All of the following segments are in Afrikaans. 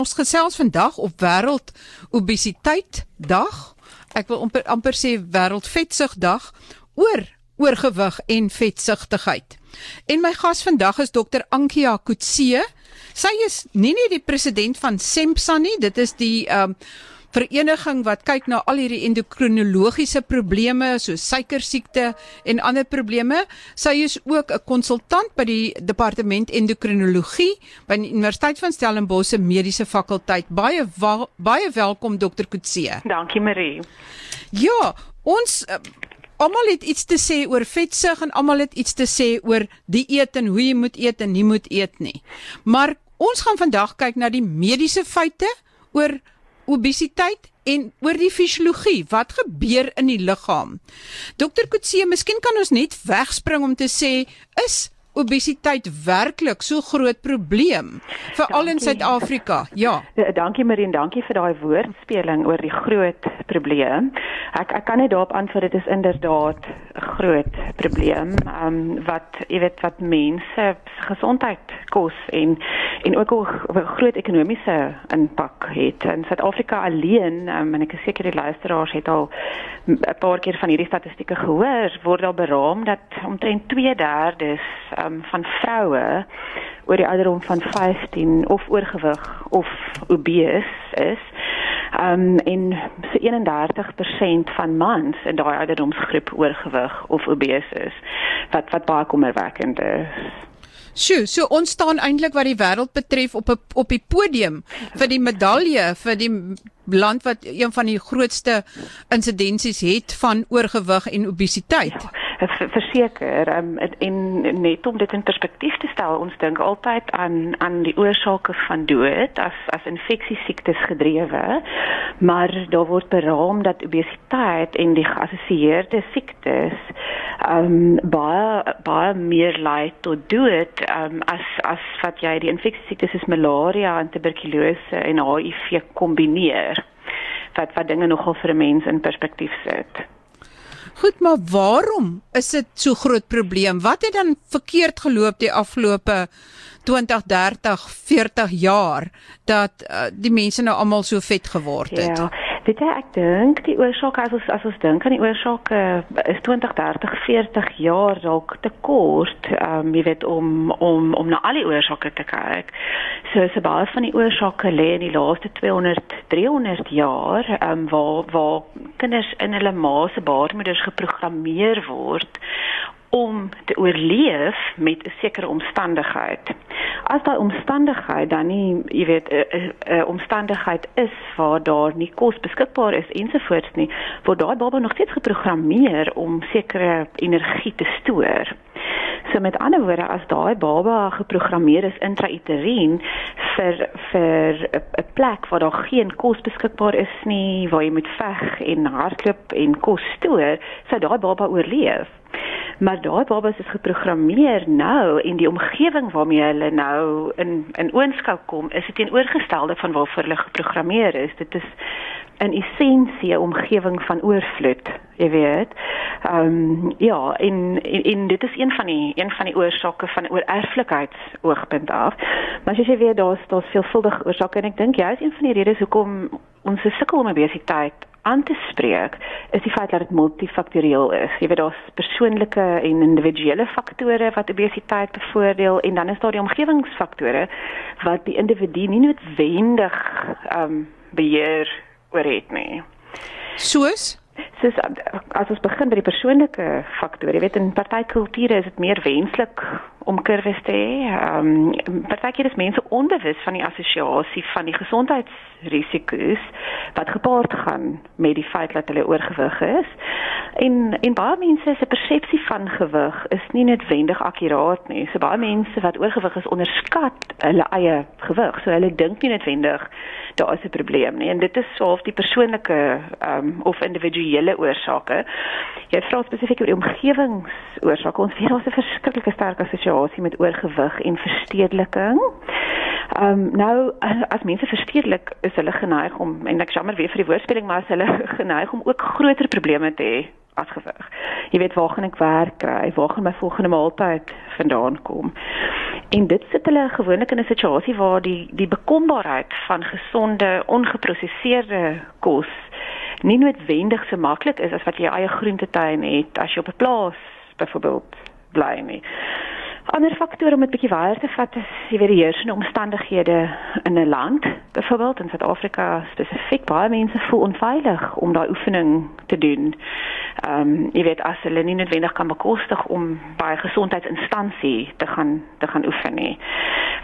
Ons gesels vandag op wêreld obesiteit dag. Ek wil amper, amper sê wêreld vetsugdag oor oorgewig en vetsigtigheid. En my gas vandag is dokter Ankia Kutse. Sy is nie net die president van SEMPSA nie, dit is die ehm um, vereniging wat kyk na al hierdie endokrinologiese probleme soos suikersiekte en ander probleme. Sy is ook 'n konsultant by die departement endokrinologie by die Universiteit van Stellenbosch se mediese fakulteit. Baie baie welkom dokter Kutse. Dankie Marie. Ja, ons uh, Almal het iets te sê oor vetsug en almal het iets te sê oor dieet en hoe jy moet eet en nie moet eet nie. Maar ons gaan vandag kyk na die mediese feite oor obesiteit en oor die fisiologie. Wat gebeur in die liggaam? Dokter Kutse, miskien kan ons net wegspring om te sê is obesiteit werklik so groot probleem veral in Suid-Afrika? Ja. ja. Dankie Marien, dankie vir daai woordspeling oor die groot probleem. Ek ek kan net daarop antwoord dit is inderdaad 'n groot probleem. Ehm um, wat jy weet wat mense gesondheid kos en en ook 'n groot ekonomiese impak het. In Suid-Afrika alleen, um, en ek is seker die luisteraars het al 'n paar keer van hierdie statistieke gehoor, word al beraam dat omtrent 2/3 um, van vroue oor die ouderdom van 15 of oorgewig of obese is. Um en so 31% van mans in daai ouderdomsgroep oorgewig of obese is wat wat baie kommerwekkend is. Sjoe, so ons staan eintlik wat die wêreld betref op 'n op die podium vir die medalje vir die land wat een van die grootste insidensies het van oorgewig en obesiteit. Ja verseker um, en net om dit in perspektief te stel ons dink altyd aan aan die oorsake van dood as as infeksiesiektes gedrewe maar daar word beraam dat obesiteit en die geassosieerde siektes um baie baie meer lei tot dood um as as wat jy die infeksiesiektes soos malaria en tuberkulose en HIV kombineer wat wat dinge nogal vir 'n mens in perspektief sit. Goed, maar waarom is dit so groot probleem? Wat het dan verkeerd geloop die afgelope 20, 30, 40 jaar dat uh, die mense nou almal so vet geword het? Ja. Weet jy, ek dink die oorsaak as ons as ons dink aan die oorsaak uh, is 20, 30, 40 jaar dalk te kort, ehm um, jy weet om om om na al die oorsake te kyk. So so baie van die oorsake lê in die laaste 200, 300 jaar, ehm um, waar waar kinders in hulle ma se baarmoeders geprogrammeer word om te oorleef met 'n sekere omstandigheid. As daai omstandigheid dan nie, jy weet, 'n omstandigheid is waar daar nie kos beskikbaar is ensovoorts nie, word daai baba nog steeds geprogrammeer om sekere energie te stoor. So met ander woorde, as daai baba geprogrammeer is intrauterien vir vir 'n plek waar daar geen kos beskikbaar is nie, waar jy moet veg en hardloop en kos stoor, sou daai baba oorleef maar daai babas is geprogrammeer nou en die omgewing waarmee hulle nou in in oënskou kom is dit teenoorgestelde van waarvoor hulle geprogrammeer is. Dit is in essensie 'n omgewing van oorvloed jy weet. Ehm um, ja en, en en dit is een van die een van die oorsake van oor erflikheidsoogpunt af. Maar as jy weet daar's daar's veelvuldige oorsake en ek dink jy is een van die redes hoekom ons sukkel met obesiteit aan te spreek is die feit dat dit multifaktorieel is. Jy weet daar's persoonlike en individuele faktore wat obesiteit bevoordeel en dan is daar die omgewingsfaktore wat die individu nie noodwendig ehm um, beheer oor het nie. Soos Soos as ons begin by die persoonlike faktore, jy weet in party kulture is dit meer wenslik om kurwes te hê. Ehm um, partykeer is mense onbewus van die assosiasie van die gesondheidsrisiko's wat gepaard gaan met die feit dat hulle oorgewig is. En en baie mense se persepsie van gewig is nie noodwendig akkuraat nie. So baie mense wat oorgewig is onderskat hulle eie gewig. So hulle dink nie noodwendig daar is 'n probleem nie. En dit is soof die persoonlike ehm um, of individuele oorsake. Jy vra spesifiek oor die omgewingsoorsaake. Ons weet daar's 'n verskriklike sterk assosiasie met oorgewig en verstedeliking. Ehm um, nou as mense verstedelik is hulle geneig om en ek jammer weer vir die woordspeling maar as hulle geneig om ook groter probleme te hê as gewig. Jy weet waar gaan ek werk kry? Waar gaan my volgende maaltyd vandaan kom? En dit sit hulle gewoonlik in 'n situasie waar die die bekombaarheid van gesonde, ongeprosesseerde kos nie noodwendig so maklik is as wat jy eie groentetuin het as jy op 'n plaas byvoorbeeld bly nie. Ander faktore om dit bietjie waar te vat is jy weet die heersende omstandighede in 'n land, byvoorbeeld in Suid-Afrika spesifiek, baie mense voel onveilig om daai oefening te doen. Ehm um, jy weet as hulle nie noodwendig kan bekostig om by 'n gesondheidsinstansie te gaan te gaan oefen nie.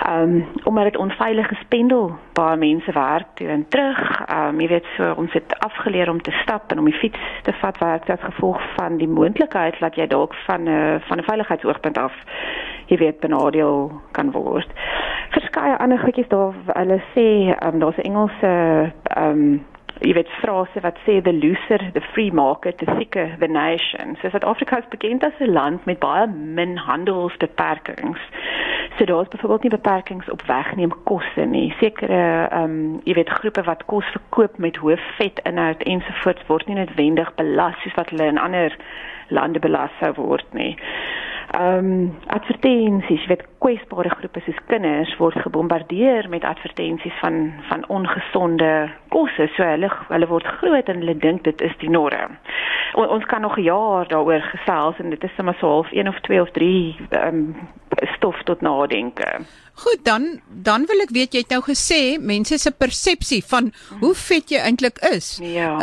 Ehm um, omdat dit onveilig gespendel baie mense werk toe en terug. Ehm um, jy weet so ons het afgeleer om te stap en om die fiets te vat werk as gevolg van die moontlikheid dat jy dalk van 'n van 'n veiligheidsoogpunt af jy weet benadeel kan word. Verskeie ander goedjies daar hulle sê um, daar's 'n Engelse ehm um, jy weet frase wat sê the looser the free market the thicker the nation. So Suid-Afrika is bekend as 'n land met baie min handelsbeperkings. So daar's byvoorbeeld nie beperkings op wegneem kosse nie. Sekere ehm um, jy weet groepe wat kos verkoop met hoë vetinhoud ensovoorts word nie noodwendig belas soos wat hulle in ander lande belas sou word nie ehm um, advertensies, jy weet kwesbare groepe soos kinders word gebombardeer met advertensies van van ongesonde kosse. So hulle hulle word groot en hulle dink dit is die norm. O, ons kan nog 'n jaar daaroor gesels en dit is sommer so half 1 of 2 of 3 ehm um, stof tot nadenke. Goed, dan dan wil ek weet jy het nou gesê mense se persepsie van hoe vet jy eintlik is. Ja.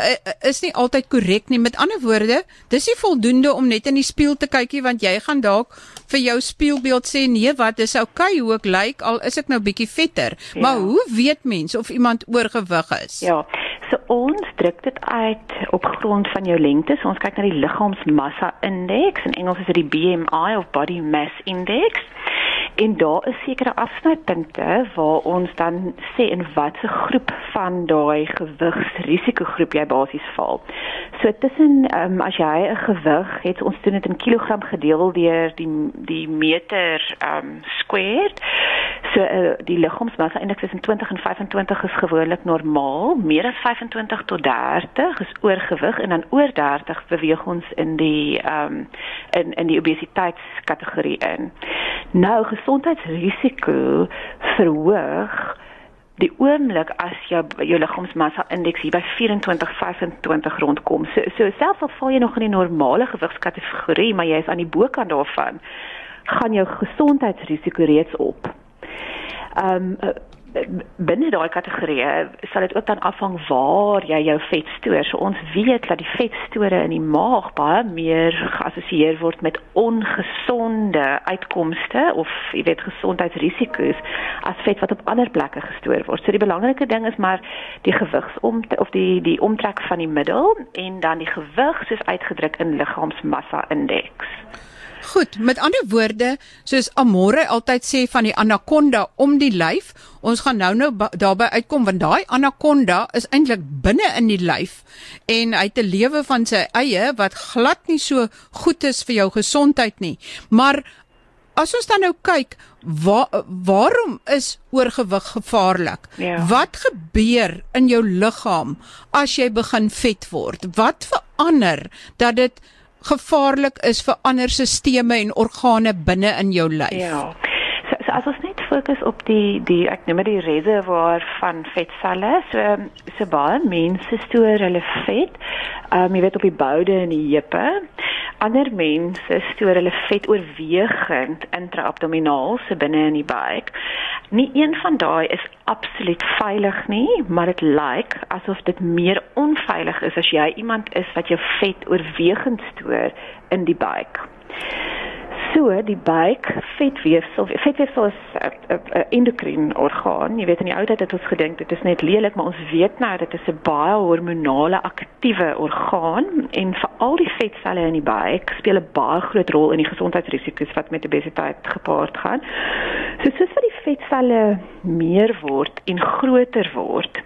Is nie altyd korrek nie. Met ander woorde, dis nie voldoende om net in die spieël te kykie want jy gaan dalk vir jou spieelbeeld sê nee, wat is oukei okay, hoe ek lyk al is ek nou bietjie vetter. Ja. Maar hoe weet mense of iemand oorgewig is? Ja. So ons druk dit uit op grond van jou lengte. So ons kyk na die liggaamsmassa indeks in Engels is dit die BMI of body mass index. En daar is sekere afsnypunte waar ons dan sê in watter groep van daai gewigsrisikogroep jy basies val. So tussen um, as jy 'n gewig het, ons doen dit in kilogram gedeel deur die die meter ehm um, squared. So uh, die liggaamsmassa indeks tussen 20 en 25 is gewoonlik normaal. Meer as 25 tot 30 is oorgewig en dan oor 30 beweeg ons in die ehm um, in in die obesiteitskategorie in. Nou gesondheidsrisiko verhoog die oomblik as jou jou liggaamsmassa indeks hier by 24 25 rondkom. So so selfs al val jy nog in die normale gewigskategorie, maar jy is aan die bokant daarvan, gaan jou gesondheidsrisiko reeds op. Ehm um, binne daai kategorie sal dit ook dan afhang waar jy jou vet stoor. So ons weet dat die vetstore in die maag baie meer geassosieer word met ongesonde uitkomste of jy weet gesondheidsrisiko's as vet wat op ander plekke gestoor word. So die belangrike ding is maar die gewigsom of die die omtrek van die middel en dan die gewig soos uitgedruk in liggaamsmassa indeks. Goed, met ander woorde, soos Amore altyd sê van die anakonda om die lyf, ons gaan nou nou daarby uitkom want daai anakonda is eintlik binne in die lyf en hy het 'n lewe van sy eie wat glad nie so goed is vir jou gesondheid nie. Maar as ons dan nou kyk, waar waarom is oorgewig gevaarlik? Ja. Wat gebeur in jou liggaam as jy begin vet word? Wat verander dat dit gevaarlik is vir ander sisteme en organe binne in jou lyf. Ja. As ons net fokus op die die ek noem dit die reservoir van vetselle, so so baie mense stoor hulle vet, ehm um, jy weet op die boude en die heupe. Ander mense stoor hulle vet oorwegend intraabdominaal, so binne in die buik. Nie een van daai is absoluut veilig nie, maar dit lyk asof dit meer onveilig is as jy iemand is wat jou vet oorwegend stoor in die buik. So, die buik vetweefsel, vetweefsel is 'n endokrien orgaan. Jy weet in die ou tyd het ons gedink dit is net lelik, maar ons weet nou dit is 'n baie hormonale aktiewe orgaan en veral die vetselle in die buik speel 'n baie groot rol in die gesondheidsrisiko's wat met obesiteit gepaard gaan. So soos wat die vetselle meer word en groter word,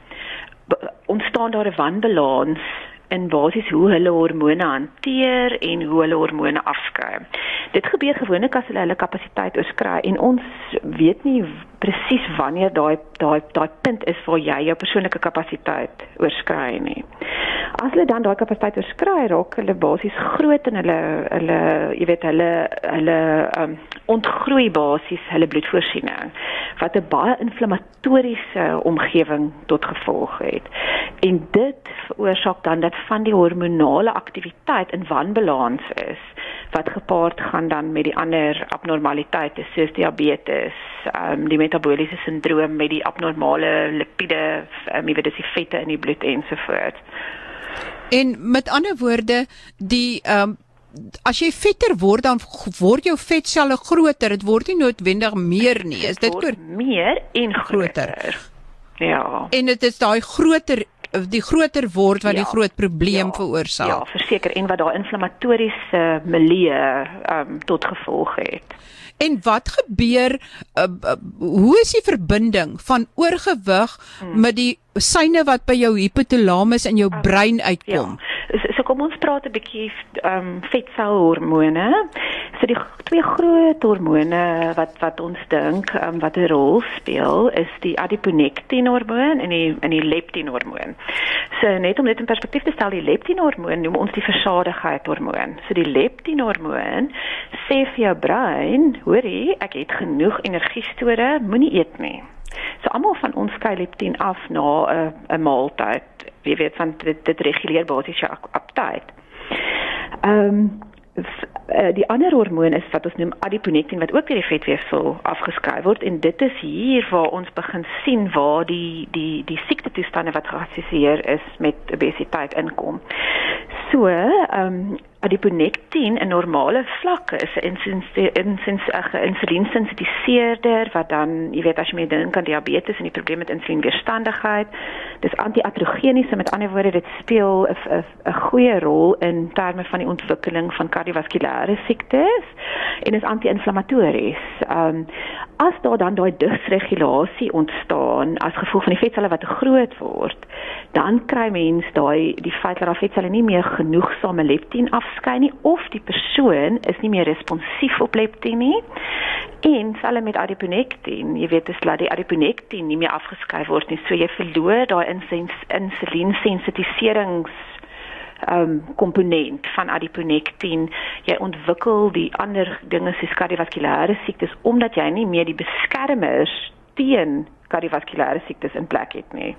ontstaan daar 'n wanbalans in basies hoe hulle hormone hanteer en hoe hulle hormone afskei. Dit gebeur gewoonlik as hulle hulle kapasiteit oorskry en ons weet nie presies wanneer daai daai daai punt is waar jy jou persoonlike kapasiteit oorskry nie. As hulle dan daai kapasiteit oorskry, raak hulle basies groot in hulle hulle jy weet hulle hulle um, ontgroei basies hulle bloedvoorsiening wat 'n baie inflammatoriese omgewing tot gevolg het. En dit veroorsaak dan dat van die hormonale aktiwiteit in wanbalans is wat gepaard gaan dan met die ander abnormaliteite soos diabetes, ehm um, die metabooliese sindroom met die abnormale lipiede, um, jy weet dis die vette in die bloed ensovoorts. En met ander woorde, die ehm um, as jy vetter word dan word jou vetselle groter. Dit word nie noodwendig meer nie. Is dit meer en groter? groter. Ja. En dit is daai groter die groter word wat ja, die groot probleem ja, veroorsaak. Ja, verseker en wat daai inflammatoriese milieu um tot gevolg het. En wat gebeur uh, uh, hoe is die verbinding van oorgewig hmm. met die syne wat by jou hypothalamus in jou brein uitkom? Ja. So, so kom ons praat 'n bietjie um vetselhormone. So die twee groot hormone wat wat ons dink um, wat 'n rol speel is die adiponektin hormoon en die en die leptin hormoon. So net om dit in perspektief te stel, die leptin hormoon noem ons die versadigheid hormoon. So die leptin hormoon sê vir jou brein, hoorie, ek het genoeg energiestore, moenie eet nie. So almal van ons skei leptin af na 'n 'n maaltyd. Jy weet van dit, dit reguleer basies jou aptyt. Ehm um, die ander hormoon is wat ons noem adiponektin wat ook deur die vetweefsel afgeskei word en dit is hier waar ons begin sien waar die die die siekte toestande wat geassosieer is met obesiteit inkom. So, ehm um, adiponektin in normale vlakke is 'n insulinsensitiseerder wat dan, jy weet as jy mee dink aan diabetes en die probleem met insulienweerstandigheid, dis anti-androgeniese met ander woorde dit speel 'n 'n goeie rol in terme van die ontwikkeling van kardiovaskulêre siektes en is anti-inflammatories. Ehm um, as daar dan daai dysregulasie ontstaan as gevolg van die vetselle wat te groot word, dan kry mens daai die feit dat daai vetselle nie meer genoegsame leptin afskei nie of die persoon is nie meer responsief op leptin nie. En selle met adiponektin, jy weet dis dat die adiponektin nie meer afgeskei word nie, so jy verloor daai insulinsensitiserings um komponent van adiponektin jy ontwikkel die ander dinge soos kardiovaskulêre siektes omdat jy nie meer die beskermers teen kardiovaskulêre siektes in plek het nie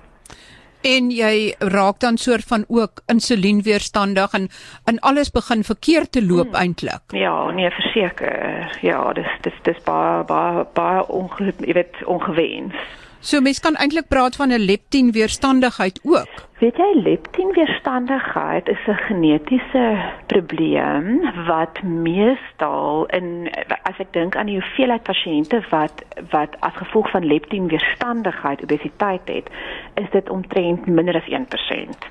en jy raak dan soort van ook insulienweerstandig en en alles begin verkeerd te loop hmm. eintlik. Ja, nee, verseker. Ja, dis dis dis baie baie baie onge, jy weet ongewens. So mens kan eintlik praat van 'n leptin weerstandigheid ook. Weet jy leptin weerstandigheid is 'n genetiese probleem wat meestal in as ek dink aan die hoeveelheid pasiënte wat wat as gevolg van leptin weerstandigheid obesiteit het, is dit omtrent minder as 1%.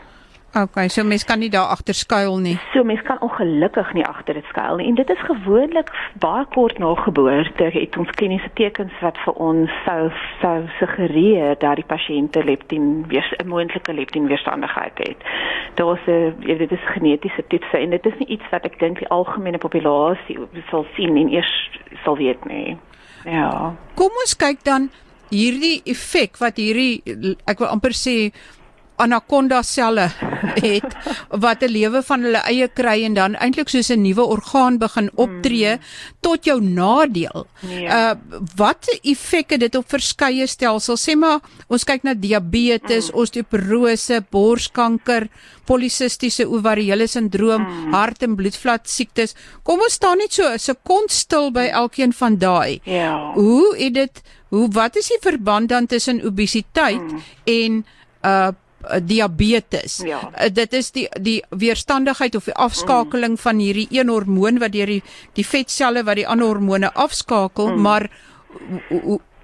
Okay, so mens kan nie daar agter skuil nie. So mens kan ongelukkig nie agter dit skuil nie. En dit is gewoonlik baie kort na geboorte het ons kliniese tekens wat vir ons sou sou suggereer dat die pasiënte leptin weer 'n moontlike leptin weerstandigheid het. Daar's 'n ja, dit is genetiese toetse en dit is nie iets wat ek dink die algemene populasie sal sien en eers sal weet nie. Ja. Kom ons kyk dan hierdie effek wat hierdie ek wil amper sê anaconda selle het wat 'n lewe van hulle eie kry en dan eintlik soos 'n nuwe orgaan begin optree mm. tot jou nadeel. Nee. Uh wat effek het dit op verskeie stelsels? Sê maar ons kyk na diabetes, mm. osteoporose, borskanker, polisistiese ovariële sindroom, mm. hart- en bloedvat siektes. Kom ons staan net so 'n sekond stil by elkeen van daai. Ja. Hoe het dit hoe wat is die verband dan tussen obesiteit mm. en uh uh, diabetes. Ja. Uh, dit is die die weerstandigheid of die afskakeling mm. van hierdie een hormoon wat deur die die vetselle wat die ander hormone afskakel, mm. maar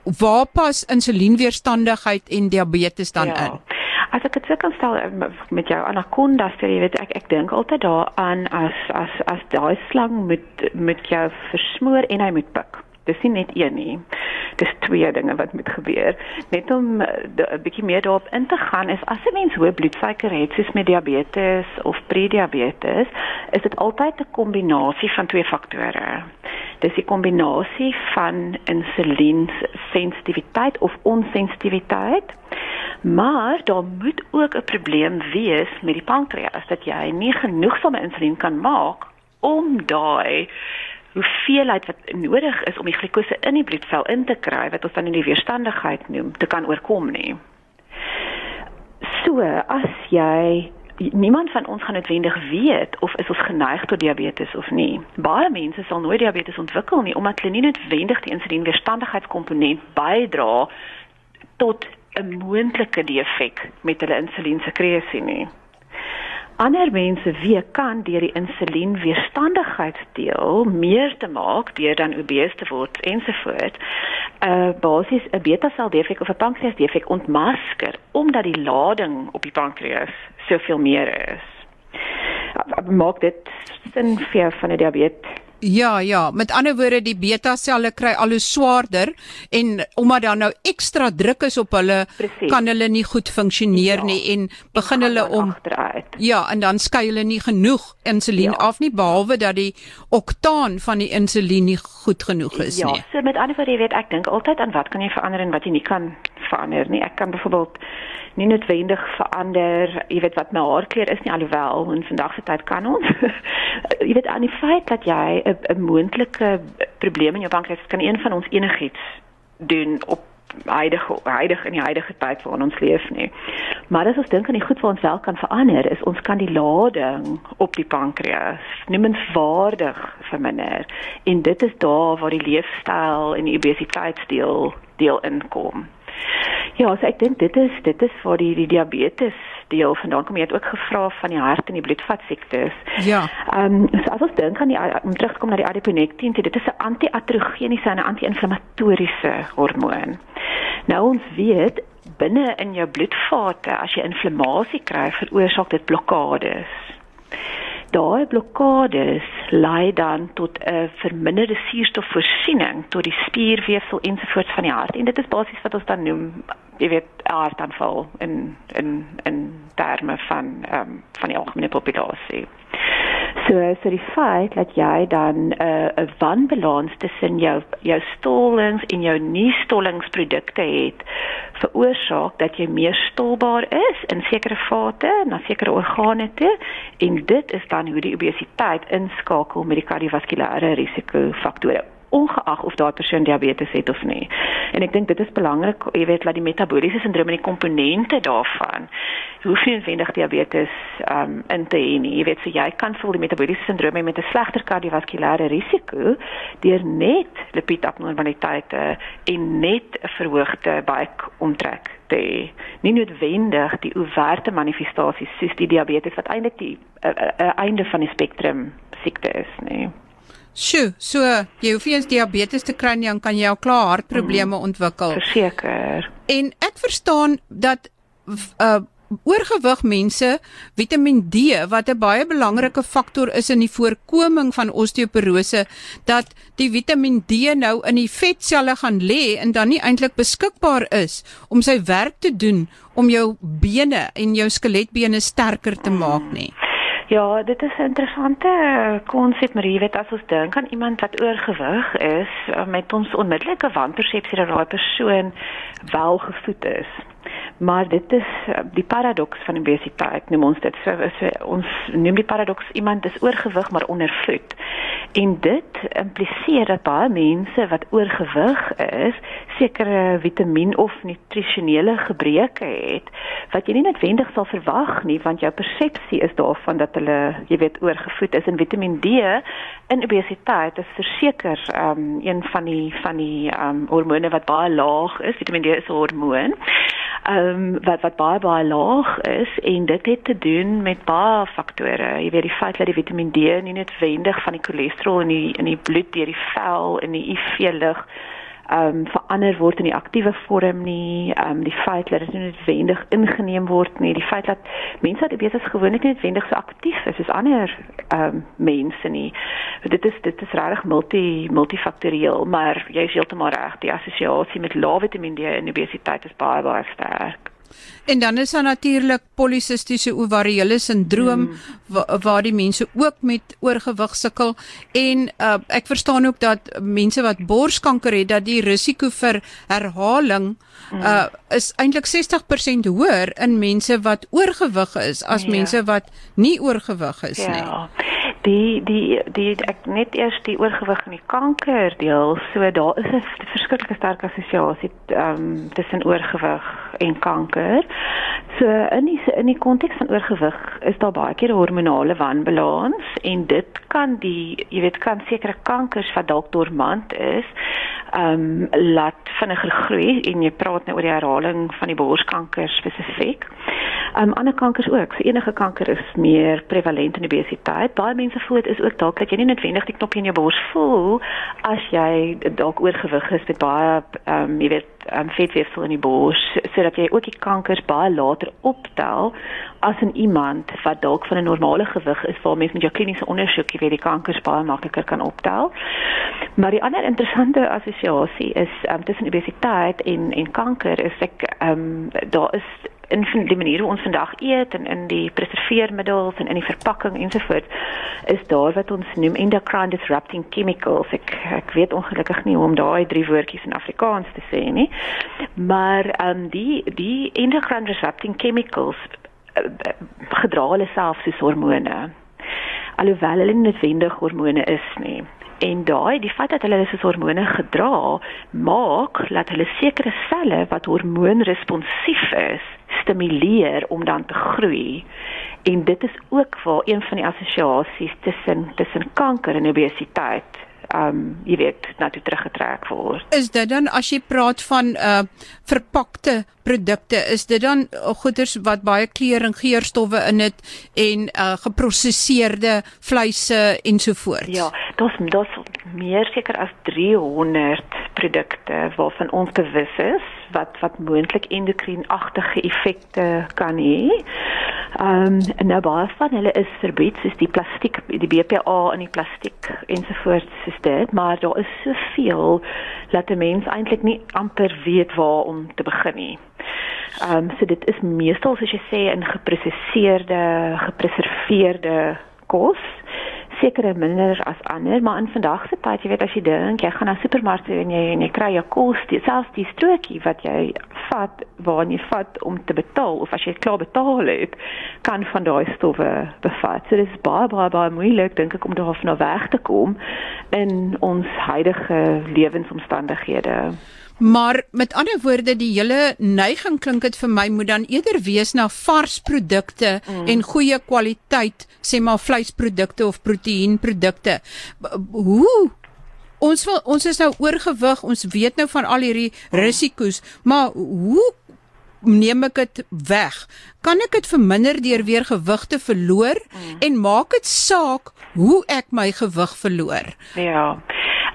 waar pas insulienweerstandigheid en diabetes dan ja. in? As ek dit sou kan stel eh, met jou anaconda, sê jy weet ek ek dink altyd daaraan as as as daai slang met met jou versmoor en hy moet pik. Dis nie net een nie dis twee dinge wat moet gebeur. Net om eh, 'n bietjie meer daarop in te gaan is as 'n mens hoë bloedsuiker het soos met diabetes of prediabetes, is dit altyd 'n kombinasie van twee faktore. dis die kombinasie van insulien sensitiwiteit of onsensitiwiteit. Maar daar moet ook 'n probleem wees met die pankreas dat jy nie genoegsame insulien kan maak om daai hoeveelheid wat nodig is om die glikose in die bloedvel in te kry wat ons dan in die weerstandigheid noem te kan oorkom nie. So as jy niemand van ons gaan noodwendig weet of is ons geneig tot diabetes of nie. Baie mense sal nooit diabetes ontwikkel nie omdat hulle nie noodwendig die insulienweerstandigheidskomponent bydra tot 'n moontlike defek met hulle insuliensekresie nie. Ander mense wie kan deur die insulienweerstandigheidsdeel meer te maak deur dan obese te word ensovoorts. 'n uh, Basies 'n beta sel defek of 'n pankreas defek ontmasker omdat die lading op die pankreas soveel meer is. Maak dit sin vir van die diabetes? Ja, ja, met ander woorde die beta selle kry al hoe swaarder en omdat daar nou ekstra druk is op hulle, Precies. kan hulle nie goed funksioneer ja, nie en begin hulle om achteruit. Ja, en dan skei hulle nie genoeg insulien ja. af nie behalwe dat die oktaan van die insulien nie goed genoeg is ja, nie. Ja, so met ander woorde, jy weet ek dink altyd aan wat kan jy verander en wat jy nie kan verander nie. Ek kan byvoorbeeld nie noodwendig verander, jy weet wat my haarkleur is nie alhoewel in vandag se tyd kan ons. jy weet aan die feit dat jy 'n moontlike probleem in jou pankreas kan een van ons enigiets doen op huidige huidige in die huidige tyd waarin ons leef nie. Maar as ons dink aan die goed wat ons wel kan verander, is ons kan die lading op die pankreas noemenswaardig verminder. En dit is daar waar die leefstyl en die obesiteitsdeel deel inkom. Ja, so ek dink dit is dit is vir die, die diabetes deel vandaan kom jy het ook gevra van die hart en die bloedvatsiektes. Ja. Ehm um, so as ons dink aan die om terug te kom na die adiponektin, dit is 'n anti-aterogeniese en 'n anti-inflammatoriese hormoon. Nou ons weet binne in jou bloedvate as jy inflammasie kry, veroorsaak dit blokkades daai blokkades lei dan tot 'n verminderde suurstofvoorsiening tot die spierweefsel ensovoorts van die hart. En dit is basies wat ons dan noem, jy weet, hartaanval in in in terme van ehm um, van die algemene populasie. So so die feit dat jy dan 'n uh, 'n wanbalans tussen jou jou stollings en jou nie-stollingsprodukte het, veroorsaak dat jy meer stolbaar is in sekere vate, na sekere organe toe en dit is dan hoe die obesiteit inskakel met die kardiovaskulêre risikofaktore ongeag of daardie persoon diabetes het of nie. En ek dink dit is belangrik, jy weet, dat die metabooliese sindroom en die komponente daarvan hoef nie noodwendig diabetes um in te hê nie. Jy weet, so jy kan voel die metabooliese sindroom met 'n slegter kardiovaskulêre risiko deur net lipidabnormaliteite en net 'n verhoogde buik omtrek te hê. Nie noodwendig die overte manifestasies soos die diabetes wat eintlik die uh, uh, einde van die spektrum siekte is, nee. Sjoe, so jy hoef nie eens diabetes te kry nie, dan kan jy al klaar hartprobleme mm, ontwikkel. Verseker. En ek verstaan dat uh oorgewig mense Vitamiin D wat 'n baie belangrike faktor is in die voorkoming van osteoporose dat die Vitamiin D nou in die vetselle gaan lê en dan nie eintlik beskikbaar is om sy werk te doen om jou bene en jou skeletbene sterker te maak nie. Ja, dit is 'n interessante konsep, maar jy weet as ons dink aan iemand wat oorgewig is, eh, met ons onmiddellike wanpersepsie dat daai persoon wel gevoed is. Maar dit is eh, die paradoks van obesiteit, noem ons dit. So, so ons noem die paradoks iemand is oorgewig maar ondervoed. En dit impliseer dat baie mense wat oorgewig is, sekere vitamien of nutrisionele gebreke het wat jy nie noodwendig sal verwag nie want jou persepsie is daarvan dat hulle jy weet oorgevoed is en Vitamiin D in obesiteit is verseker um, een van die van die um, hormone wat baie laag is Vitamiin D is 'n hormoon um, wat wat baie baie laag is en dit het te doen met baie faktore. Jy weet die feit dat die Vitamiin D nie noodwendig van die cholesterol in die in die bloed deur die vel in die IV lig ehm um, verander word in die aktiewe vorm nie, ehm um, die feit dat dit nie noodwendig ingeneem word nie, die feit dat mense wat besig gewoonlik nie noodwendig so aktief is soos ander ehm um, mense nie. Dit is dit is regtig multi multifaktorieel, maar jy is heeltemal reg, die assosiasie met lae Vitamiin D en obesiteit is baie baie sterk. En dan is daar natuurlik polisistiese ovariële sindroom mm. waar, waar die mense ook met oorgewig sukkel en uh, ek verstaan ook dat mense wat borskanker het dat die risiko vir herhaling uh, is eintlik 60% hoër in mense wat oorgewig is as ja. mense wat nie oorgewig is ja. nie die die die ek net eers die oorgewig en die kanker deel so daar is 'n verskriklike sterk assosiasie ehm um, tussen oorgewig en kanker. So in die in die konteks van oorgewig is daar baie keer hormonale wanbalans en dit kan die jy weet kan sekere kankers wat dalk dormant is ehm um, laat vinniger groei en jy praat nou oor die herhaling van die borskanker spesifiek. Um ander kankers ook. So enige kanker is meer prevalent in obesiteit. Baie mense voel dit is ook dalk dat jy nie noodwendig die knoppie in jou bors voel as jy dalk oorgewig is met baie um jy weet um, vetweefsel in die bors sodat jy ook die kankers baie later optel as in iemand wat dalk van 'n normale gewig is waar mens met jou kliniese ondersoek jy weet die kankers baie makliker kan optel. Maar die ander interessante assosiasie is um, tussen obesiteit en en kanker is ek um, daar is in die manier hoe ons vandag eet en in die preserveermiddels en in die verpakking ensovoorts is daar wat ons noem endocrine disrupting chemicals. Ek ek weet ongelukkig nie hoe om daai drie woordjies in Afrikaans te sê nie. Maar ehm um, die die endocrine disrupting chemicals uh, gedra hulle self soos hormone. Alhoewel hulle nie noodwendig hormone is nie. En daai die feit dat hulle hulle hormone gedra maak dat hulle sekere selle wat hormoonresponsief is stimuleer om dan te groei. En dit is ook waar een van die assosiasies tussen tussen kanker en obesiteit um jy weet na toe teruggetrek word. Is dit dan as jy praat van uh verpakte produkte, is dit dan goeders wat baie kleur en geurstowwe in het en uh geprosesseerde vleise ensovoorts? Ja, daar's daar's meer seker as 300 produkte waarvan ons bewus is wat wat moontlik endokrienagtige effekte kan hê. Ehm um, nou baie van hulle is verbied soos die plastiek, die BPA in die plastiek ensovoorts soos dit, maar daar is soveel dat 'n mens eintlik nie amper weet waar om te begin nie. Ehm um, so dit is meestal soos jy sê in geprosesseerde, gepreserveerde kos sekere minder as ander, maar in vandag se tyd, jy weet as jy dink, jy gaan na supermarkte en jy en jy kry jou kos, selfs die strokie wat jy vat waar jy vat om te betaal of as jy klaar betaal het, kan van daai stowwe bevat. So dit is baie baie baie moeilik dink ek om daarvan weg te kom in ons huidige lewensomstandighede. Maar met ander woorde die hele neiging klink dit vir my moet dan eerder wees na vars produkte mm. en goeie kwaliteit, sê maar vleisprodukte of proteïenprodukte. Hoe ons wil ons is nou oorgewig, ons weet nou van al hierdie risiko's, maar hoe neem ek dit weg? Kan ek dit verminder deur weer gewig te verloor mm. en maak dit saak hoe ek my gewig verloor? Ja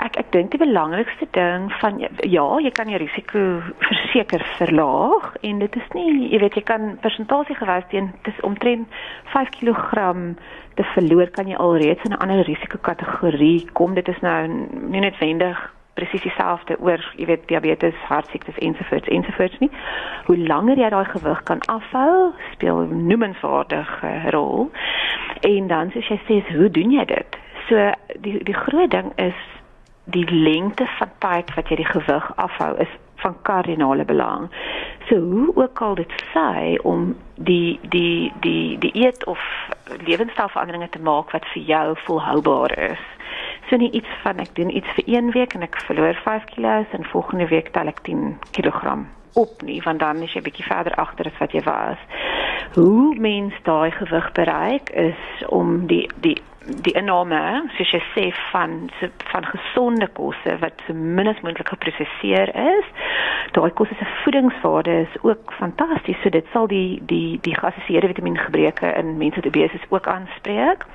ek ek dink die belangrikste ding van ja, jy kan jou risiko verseker verlaag en dit is nie, jy weet jy kan persentasie gewys teen dis omtrent 5 kg te verloor kan jy alreeds in 'n ander risikokategorie kom. Dit is nou nie noodwendig presies dieselfde oor, jy weet, diabetes, hartsiektes ensovoorts ensovoorts nie. Hoe langer jy daai gewig kan afhou, speel 'n noemenswaardige rol. En dan sê jy sê, hoe doen jy dit? So die die groot ding is die lengte van tyd wat jy die gewig afhou is van kardinale belang. So hoe ook al dit sê om die die die die eet of lewenstylveranderinge te maak wat vir jou volhoubaar is. So nie iets van ek doen iets vir 1 week en ek verloor 5 kg en volgende week tel ek 10 kg op nie want dan is jy bietjie verder agter as wat jy was. Hoe mens daai gewig bereik is om die die die inname soos jy sê van van gesonde kosse wat so min as moontlik geprosesseer is. Daai kosse se voedingswaarde is ook fantasties. So dit sal die die die geassosieerde vitamiengebreke in mense wat obese is ook aanspreek.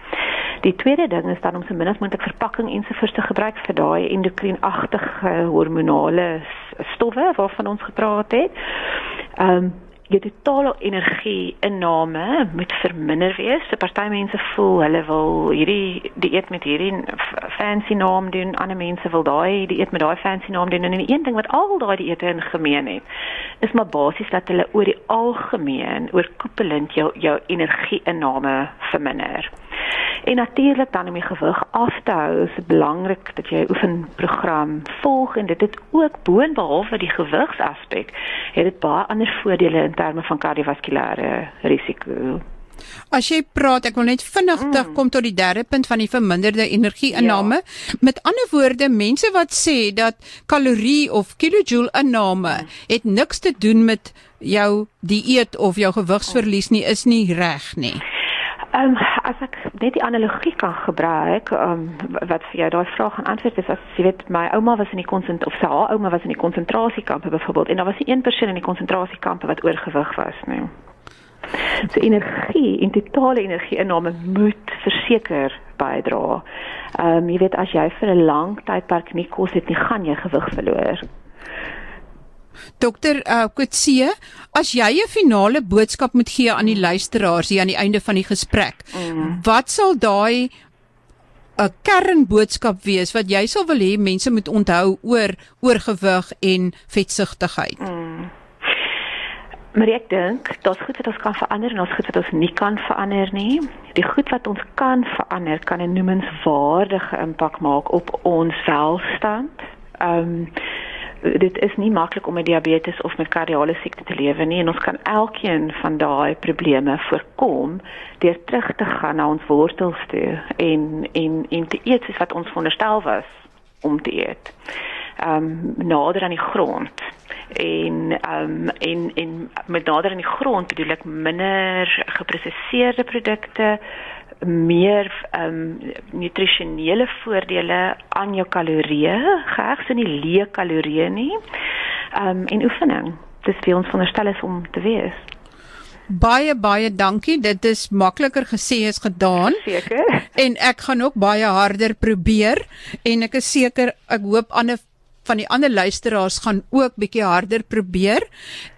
Die tweede ding is dan om so min as moontlik verpakking ensovoorts te gebruik vir daai endokrienagtige hormonale stowwe waarvan ons gepraat het. Ehm um, jou totale energie inname moet verminder wees. So party mense voel hulle wil hierdie dieet met hierdie fancy naam doen, ander mense wil daai dieet met daai fancy naam doen en die een ding wat al daai dieete in gemeen het, is maar basies dat hulle oor die algemeen oorkoepelend jou jou energie inname verminder. En natuurlik dan om die gewig af te hou, is dit belangrik dat jy 'n oefenprogram volg en dit het ook boonbehalwe die gewigsaspek, het dit baie ander voordele in terme van kardiovaskulêre risiko. As jy praat, ek wil net vinnig mm. kom tot die derde punt van die verminderde energieinname. Ja. Met ander woorde, mense wat sê dat kalorie of kilojoule inname mm. het niks te doen met jou dieet of jou gewigsverlies nie, is nie reg nie. Ehm um, as ek net die analogie kan gebruik, um, wat vir jou daai vraag gaan antwoord is as jy weet my ouma was in die konsent of sy haar ouma was in die konsentrasiekampe byvoorbeeld en daar was 'n een persoon in die konsentrasiekampe wat oorgewig was, nee. So energie, in totale energie inname moet verseker bydra. Ehm um, jy weet as jy vir 'n lang tydperk nie kos het nie, gaan jy gewig verloor. Dokter uh, Kutse, as jy 'n finale boodskap moet gee aan die luisteraars hier aan die einde van die gesprek, mm. wat sal daai 'n uh, kernboodskap wees wat jy sal wil hê mense moet onthou oor oorgewig en vetsigtigheid? Mm. Maar ek dink dat goed wat ons kan verander en ons goed wat ons nie kan verander nie. Die goed wat ons kan verander kan 'n noemenswaardige impak maak op ons welstand. Ehm um, dit is nie maklik om met diabetes of met kardiale siekte te lewe nie en ons kan elkeen van daai probleme voorkom deur terug te gaan na ons wortels toe en en en te eet soos wat ons veronderstel was om te eet. Ehm um, nader aan die grond en ehm um, en en met nader aan die grond bedoel ek minder geprosesseerde produkte meer ehm um, nutrisionele voordele aan jou kalorieë, geheg so nie leë kalorieë nie. Ehm um, en oefening. Dis vir ons veronderstel is om te wees. Baie baie dankie. Dit is makliker gesê as gedaan. Seker. En ek gaan ook baie harder probeer en ek is seker ek hoop ander van die ander luisteraars gaan ook bietjie harder probeer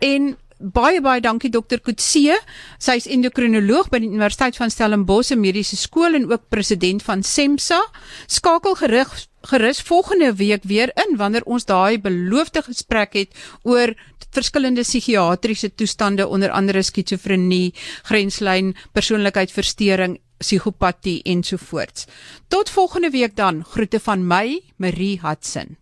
en Baie baie dankie dokter Kutse. Sy is endokrinoloog by die Universiteit van Stellenbosch Mediese Skool en ook president van SEMSA. Skakel gerig gerus volgende week weer in wanneer ons daai beloofde gesprek het oor verskillende psigiatriese toestande onder andere skizofrenie, grenslyn, persoonlikheidsversteuring, psigopatie ensovoorts. Tot volgende week dan. Groete van my, Marie Hudson.